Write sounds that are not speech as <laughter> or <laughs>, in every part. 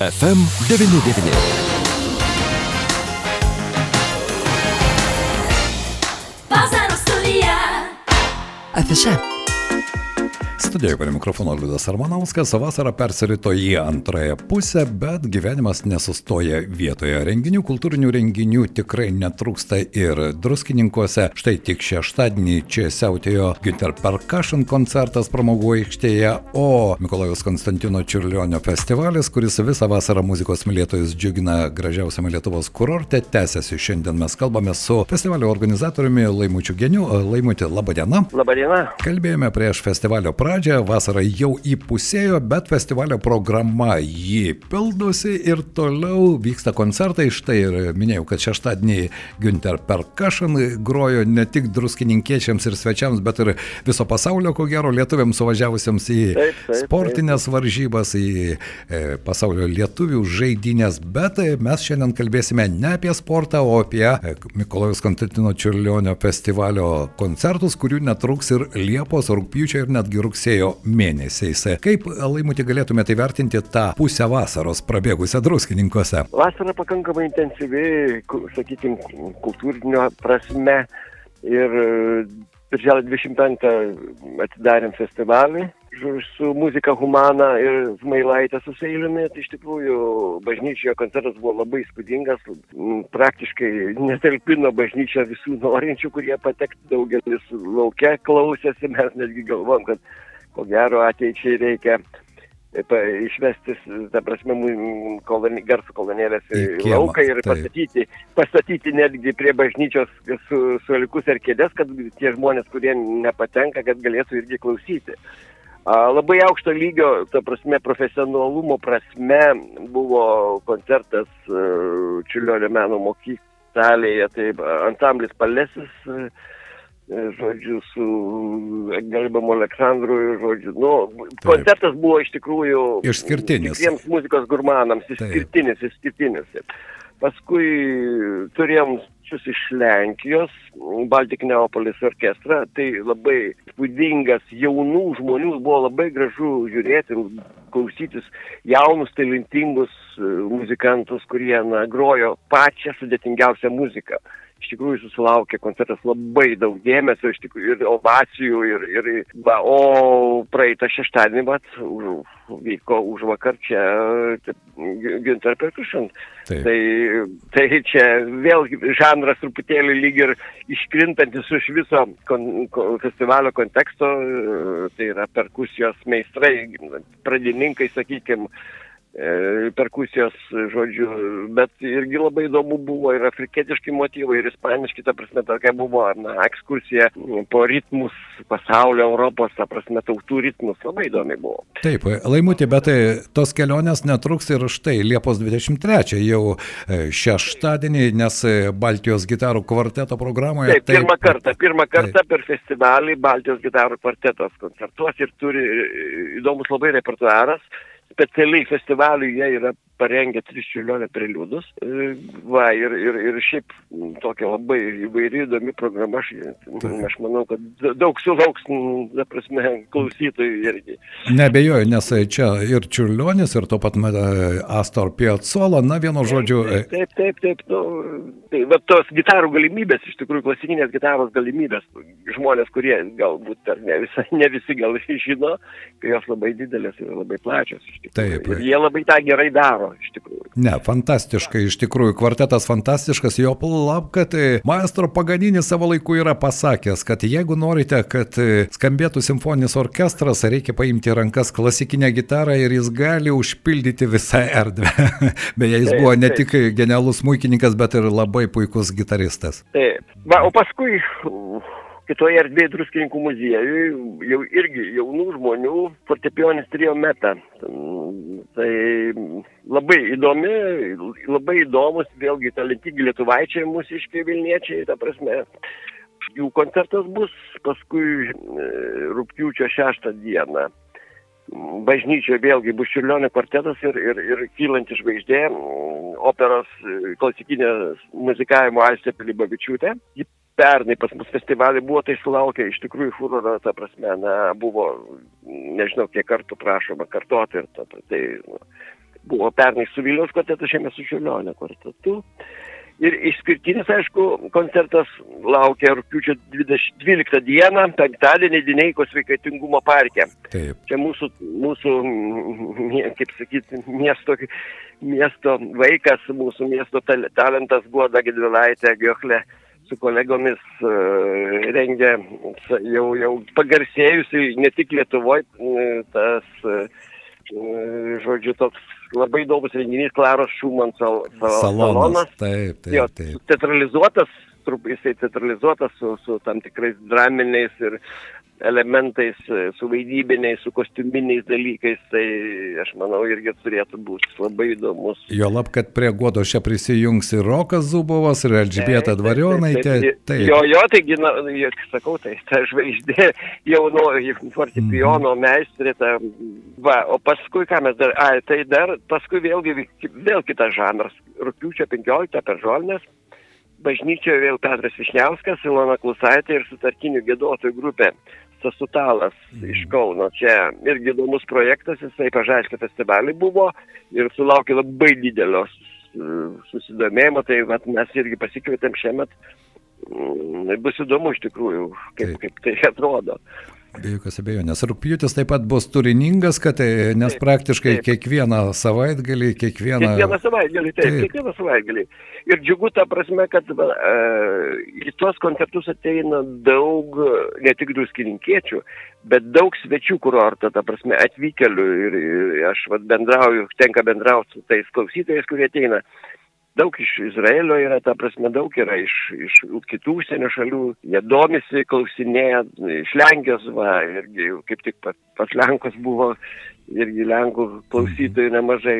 FM 99. Vasaros studija. FSM. Studijoje prie mikrofono Liudas Armanauskas, vasara persirito į antrąją pusę, bet gyvenimas nesustoja vietoje. Renginių, kultūrinių renginių tikrai netrūksta ir druskininkuose. Štai tik šeštadienį čia siautėjo Ginter Percussion koncertas pramogų aikštėje, o Mikolajus Konstantino Čiurlionio festivalis, kuris visą vasarą muzikos mylėtojus džiugina gražiausiame Lietuvos kurorte, tęsiasi. Šiandien mes kalbame su festivalio organizatoriumi Laimučiu Geniu. Laimutį, laba diena. Labą dieną. Kalbėjome prieš festivalio pradžią, vasara jau įpusėjo, bet festivalio programa jį pildosi ir toliau vyksta koncertai. Štai ir minėjau, kad šeštadienį Günther Percussion grojo ne tik druskininkiečiams ir svečiams, bet ir viso pasaulio, ko gero, lietuviams suvažiavusiems į Taip, taip, sportinės varžybas, į e, pasaulio lietuvių žaidynės. Bet e, mes šiandien kalbėsime ne apie sportą, o apie e, Mikolojus Konstantino Čiurlionio festivalio koncertus, kurių netruks ir Liepos, rūpjūčio ir netgi rugsėjo mėnesiais. Kaip laimutį galėtumėte įvertinti tą pusę vasaros prabėgusią druskininkose? Vasara pakankamai intensyvi, sakykime, kultūrinio prasme. Ir e, Birželio 25 atidarėm festivalį su muzika Humana ir Smailaitė su Seiliumi. Tai iš tikrųjų bažnyčioje koncertas buvo labai spūdingas. Praktiškai netalpino bažnyčią visų norinčių, kurie patekti daugelis laukia klausėsi. Mes netgi galvom, kad ko gero ateičiai reikia e, išvesti, ta prasme, koloni, garsų kolonėlės į Į lauką ir taip. pastatyti, pastatyti netgi prie bažnyčios su, suolikus ar kėdės, kad tie žmonės, kurie nepatenka, kad galėtų irgi klausyti. A, Labai aukšto lygio, ta prasme, profesionalumo prasme buvo koncertas e, Čiulionio meno mokyklalėje, tai ansamblis Palesis, e, žodžiu, su Gelbamu Aleksandru, žodžiu, nu, koncertas buvo iš tikrųjų Išskirtinis. Tikriems muzikos gurmanams, išskirtinis, išskirtinis. Paskui turėjom čius iš Lenkijos, Baltic Neapolis orkestrą, tai labai spūdingas jaunų žmonių, buvo labai gražu žiūrėti, klausytis jaunus, talentingus e, muzikantus, kurie na, grojo pačią sudėtingiausią muziką. Iš tikrųjų susilaukė koncertas labai daug dėmesio, iš tikrųjų ir ovacijų, ir, ir va, o praeitą šeštadienį, vat, už, vyko už vakar čia Ginter Percussion. Tai, tai čia vėl žanras truputėlį lyg ir iškrintantis iš viso kon, ko, festivalio konteksto, e, tai yra perkusijos meistrai, pradininkai, sakykime, perkusijos žodžiu, bet irgi labai įdomu buvo ir afrikietiški motyvai, ir ispaniški, ta prasme, tokia buvo na, ekskursija po ritmus pasaulio, Europos, ta prasme, tautų ritmus, labai įdomi buvo. Taip, laimutį, bet tai tos kelionės netruks ir štai Liepos 23 jau e, šeštadienį, nes e, Baltijos gitarų kvarteto programoje. Taip, pirmą kartą, pirmą kartą Taip. per festivalį Baltijos gitarų kvartetas koncertuos ir turi e, įdomus labai repertuaras. Specialiai festivaliui jie yra parengę tris čiulionio preliudus. E, Va, ir, ir, ir šiaip tokia labai įvairi įdomi programa. Aš, aš manau, kad daug sulauks, ta prasme, klausytojų irgi. Nebejoju, nes čia ir Čiurlionis, ir tuo pat metu Astor Piazzolla, na vienu žodžiu, e, Taip, taip, taip. Nu, tai va tos gitarų galimybės, iš tikrųjų klasikinės gitaros galimybės, žmonės, kurie galbūt ar ne, visa, ne visi gal žino, kai jos labai didelės ir labai plačios. Taip. Ir jie labai tą gerai daro, iš tikrųjų. Ne, fantastiškai, iš tikrųjų, kvartetas fantastiškas, jo plap, kad e, maestro Paganinis savo laiku yra pasakęs, kad jeigu norite, kad e, skambėtų simfoninis orkestras, reikia paimti rankas klasikinę gitarą ir jis gali užpildyti visą erdvę. <laughs> Beje, jis Taip, buvo ne taip. tik genialus muikininkas, bet ir labai puikus gitaristas. Taip. Va, o paskui kitoje erdvėje druskininkų muziejui jau irgi jaunų žmonių fortepijonis trio meta. Tai labai įdomi, labai įdomus, vėlgi talentingi lietuvaičiai, mūsiškiai Vilniečiai, ta prasme. Jų koncertas bus paskui e, rūpjūčio 6 dieną. Bažnyčioje vėlgi bus Čiurlionio kvartetas ir, ir, ir kylanti žvaigždė, operos e, klasikinė muzikavimo Aistė Pilibavičiūtė. Ji pernai pas mus festivalį buvo, tai sulaukė iš tikrųjų furorą, ta prasme, na, buvo, nežinau, kiek kartų prašoma kartoti ir ta, tai, nu, buvo pernai su Vilniaus kvartetu, šiemet su Čiurlionio kvartetu. Ir išskirtinis, aišku, koncertas laukia rūpiučio 12 dieną, penktadienį Dineikos sveikatingumo parke. Taip. Čia mūsų, mūsų, kaip sakyti, miesto, miesto vaikas, mūsų miesto tal- talentas Guoda Gedvilaitė Giochlė su kolegomis e, rengia jau, jau pagarsėjusi ne tik Lietuvoje tas, e, e, žodžiu, toks labai įdomus renginys Klaros Šuman sal, sal, Salonas. Taip, Jo, taip, taip. teatralizuotas, jisai teatralizuotas su, su tam tikrais draminiais ir elementais, e, su vaidybiniais, su kostiuminiais dalykais, tai aš manau irgi turėtų būti labai įdomus. Jo lab, kad prie Guodo čia prisijungs ir Rokas Zubovas, ir Elžbieta Dvarionaitė. Jo, jo, taigi, na, jo, sakau, tai ta žvaigždė jaunoji fortepijono Mhm. meistrė. Ta, va, o paskui, ką mes dar, ai, tai dar paskui vėlgi vėl kitas žanras. Rūpiučio 15 per žolnes. Bažnyčioje vėl Petras Višniauskas, Ilona Klusaitė ir sutartinių gėdotojų grupė Sasutalas iš Kauno. Čia irgi įdomus projektas, jisai pažaiškė festivalį buvo ir sulaukė labai didelio susidomėjimo, tai vat, mes irgi pasikvietėm šiemet. Mm, Bus įdomu iš tikrųjų, kaip, kaip tai atrodo. Be jokios abejonės. Rūpjūtis taip pat bus turiningas, kad e, nes Taip, praktiškai taip. kiekvieną savaitgalį, kiekvieną... Kiekvieną savaitgalį, taip, Taip. kiekvieną savaitgalį. Ir džiugu ta prasme, kad e, į tuos koncertus ateina daug e, ne tik druskininkiečių, bet daug svečių kurorto, ta prasme, atvykėlių. Ir, ir aš va, bendrauju, tenka bendrauti su tais klausytojais, kurie ateina. Daug iš Izraelio yra, ta prasme, daug yra iš, iš kitų užsienio šalių. Jie domisi, klausinėja, iš Lenkijos, va, irgi kaip tik pas, pas Lenkus buvo, irgi Lenkų klausytojų nemažai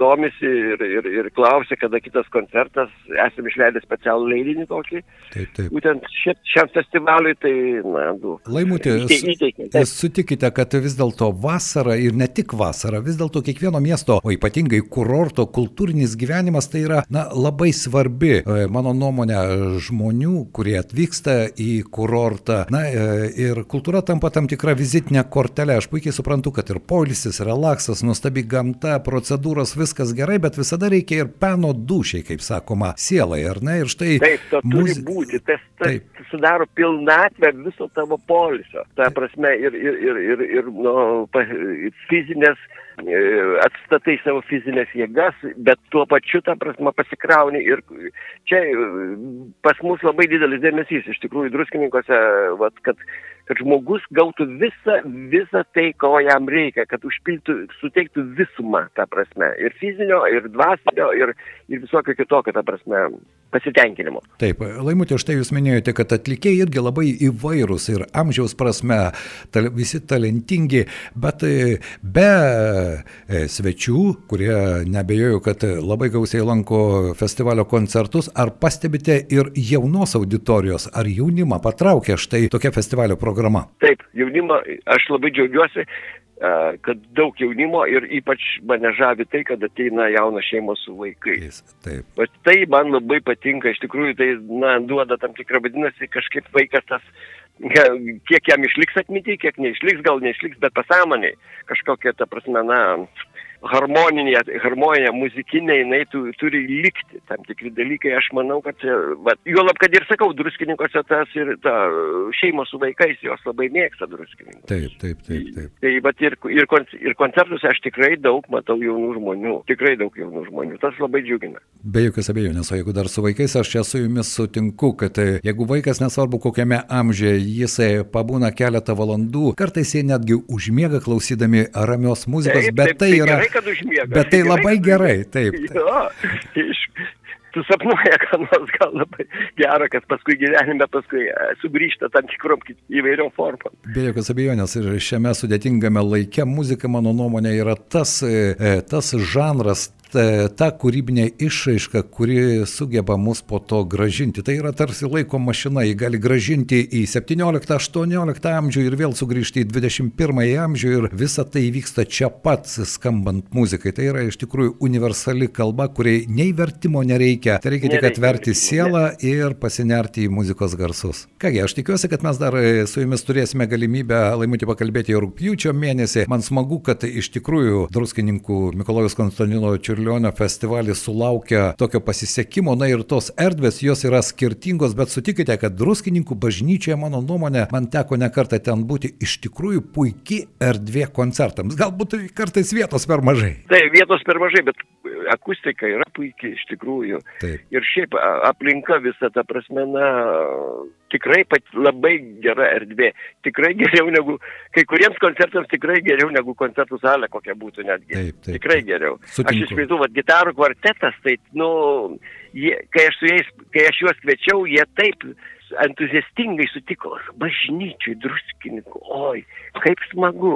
domisi ir, ir, ir klausia, kada kitas koncertas. Esame išleidę specialų leidinį tokį, Taip, taip. būtent šia, šiam festivaliui, tai, na, du. Laimutė, sutikite, kad vis dėlto vasara ir ne tik vasara, vis dėlto kiekvieno miesto, o ypatingai kurorto kultūrinis gyvenimas tai yra na, labai svarbi, e, mano nuomonė, žmonių, kurie atvyksta į kurortą. Na e, ir kultūra tampa tam tikra vizitinė kortelė. Aš puikiai suprantu, kad ir poilsis, relaksas, nuostabi gamta, procedūros, viskas gerai, bet visada reikia ir peno dušiai, kaip sakoma, sielai, ar ne? Ir štai Taip, to turi muzi- būti. Tas, tas Taip. sudaro pilnatvę viso tavo polisio. Ta prasme ir, ir, ir, ir, ir nu, fizinės, e, atstatai savo fizinės jėgas, bet tuo pačiu, ta prasme, pasikrauni. Ir čia e, pas mus labai didelis dėmesys, iš tikrųjų, druskininkose, vat, kad kad žmogus gautų visą, visą tai, ko jam reikia, kad užpiltų, suteiktų visumą, ta prasme, ir fizinio, ir dvasinio, ir, ir visokio kitokio, ta prasme, pasitenkinimo. Taip, Laimutė, štai jūs minėjote, kad atlikėjai irgi labai įvairūs ir amžiaus prasme, tal, visi talentingi, bet e, be e, svečių, kurie nebejoju, kad labai gausiai lanko festivalio koncertus, ar pastebite ir jaunos auditorijos, ar jaunimą patraukia štai tokia festivalio programa? Taip, jaunimo, aš labai džiaugiuosi, kad daug jaunimo ir ypač mane žavi tai, kad ateina jaunos šeimos su vaikais. Taip. Vat tai man labai patinka, iš tikrųjų tai, na, duoda tam tikrą, vadinasi, kažkaip vaikas tas, kiek jam išliks atminti, kiek neišliks, gal neišliks, bet pasąmoniai kažkokia, ta prasme, na, harmoninė, harmonija, muzikinė, jinai tu, turi likti tam tikri dalykai, aš manau, kad, vat, juolab, kad ir sakau, druskininkose tas ir ta šeimos su vaikais, jos labai mėgsta druskininkus. Taip, taip, taip, taip. Tai vat ir, ir, ir koncertuose aš tikrai daug matau jaunų žmonių, tikrai daug jaunų žmonių, tas labai džiugina. Be jokios abejonės, o jeigu dar su vaikais, aš čia su jumis sutinku, kad e, jeigu vaikas nesvarbu kokiame amžiuje, jisai pabūna keletą valandų, kartais jie netgi užmiega klausydami ramios muzikos, bet tai yra... Gerai, kad užmiega. bet tai labai kad gerai, užmiega. taip. Jo, iš, susapnuoja, ką nors gal labai gero, kas paskui gyvenime paskui e, sugrįžta tam tikrom įvairiom formom. Be jokios abejonės ir šiame sudėtingame laike muzika, mano nuomonė, yra tas, e, e, tas žanras, ta kūrybinė išraiška, kuri sugeba mus po to gražinti. Tai yra tarsi laiko mašina, ji gali gražinti į 17-18 amžių ir vėl sugrįžti į 21 amžių ir visa tai vyksta čia pat skambant muzikai. Tai yra iš tikrųjų universali kalba, kuriai nei vertimo nereikia, tai reikia tik atverti sielą ir pasinerti į muzikos garsus. Kągi, aš tikiuosi, kad mes dar e, su jumis turėsime galimybę laimutį pakalbėti jau rūpjūčio mėnesį. Man smagu, kad iš tikrųjų druskininkų Mikolojus Konstantino Čiurlionio festivalis sulaukia tokio pasisekimo, na ir tos erdvės jos yra skirtingos, bet sutikite, kad druskininkų bažnyčioje, mano nuomonė, man teko ne kartą ten būti iš tikrųjų puikiai erdvė koncertams. Galbūt kartais vietos per mažai. Tai vietos per mažai, bet akustika yra puikiai iš tikrųjų. Taip. Ir šiaip aplinka visa ta prasme, na, tikrai pat labai gera erdvė. Tikrai geriau negu, kai kuriems koncertams tikrai geriau negu koncertų salė kokia būtų netgi. Taip, taip, tikrai geriau. Sutinku. Aš išvaizduoju, kad gitarų kvartetas, tai, nu, jie, kai aš jais, kai aš juos kviečiau, jie taip entuziastingai sutiko, bažnyčiui, druskininkų, oi, kaip smagu,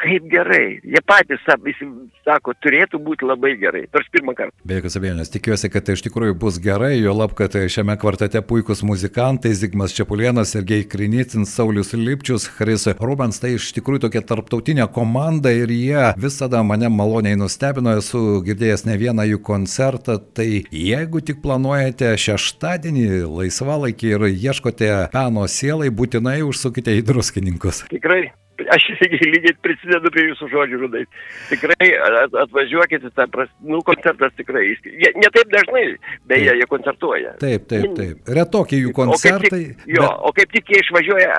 kaip gerai. Jie patys sa- visi sako, turėtų būti labai gerai. Nors pirmą kartą. Be jokios abejonės, tikiuosi, kad tai iš tikrųjų bus gerai, jo lab, kad šiame kvartete puikus muzikantai Zigmas Čiapulienas, Sergei Krinicins, Saulis Lipčius, Haris Rubens, tai iš tikrųjų tokia tarptautinė komanda ir jie visada mane maloniai nustebino, esu girdėjęs ne vieną jų koncertą, tai jeigu tik planuojate šeštadienį laisvalaikį ir ieškote peno sielai, būtinai užsukite į druskininkus. Tikrai. Aš lygiai prisidedu prie jūsų žodžių, Rudai. Tikrai at- atvažiuokit, ta pras, nu, koncertas tikrai. Jie ne taip dažnai, beje, jie koncertuoja. Taip, taip, taip. Retokie jų O koncertai. Tik, jo, bet- o kaip tik jie išvažiuoja,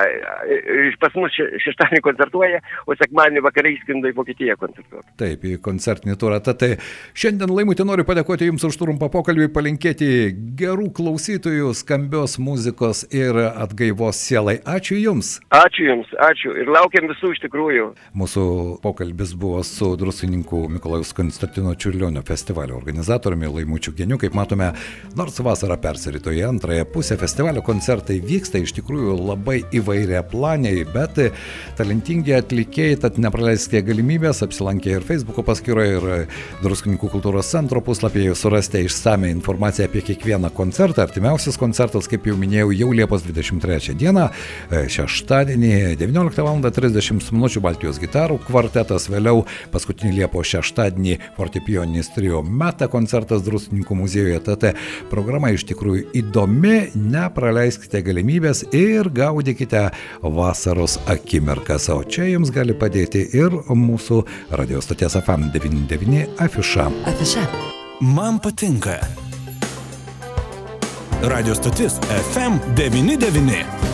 pas mus še- šeštadienį koncertuoja, o sekmadienį vakarai skrenda į Vokietiją koncertuoti. Taip, į koncertinį turą. Tad tai šiandien laimutį noriu padėkoti Jums už trumpą pokalbį, palinkėti gerų klausytojų, skambios muzikos ir atgaivos sielai. Ačiū Jums. Ačiū Jums, ačiū ir laukiam visų iš tikrųjų. Mūsų pokalbis buvo su drusininku Mikolajus Konstantino Čiurlionio festivalio organizatoriumi Laimučiu Geniu. Kaip matome, nors vasara persirito į antrąją pusę, festivalio koncertai vyksta iš tikrųjų labai įvairia planiai, bet talentingi atlikėjai, tad nepraleiskite galimybės, apsilankę ir Facebook paskyroje, ir druskininkų kultūros centro puslapyje surasite išsame informaciją apie kiekvieną koncertą. Artimiausias koncertas, kaip jau minėjau, jau Liepos 23 dieną, šeštadienį 19 val. 30 min. Baltijos gitarų kvartetas, vėliau paskutinį Liepos šeštadienį fortepijoninis trio meta koncertas Drusininkų muziejuje. Tad programa iš tikrųjų įdomi, nepraleiskite galimybės ir gaudykite vasaros akimirkas. O čia jums gali padėti ir mūsų radio stoties FM 99 afiša. Afiša. Man patinka. Radio stotis FM 99.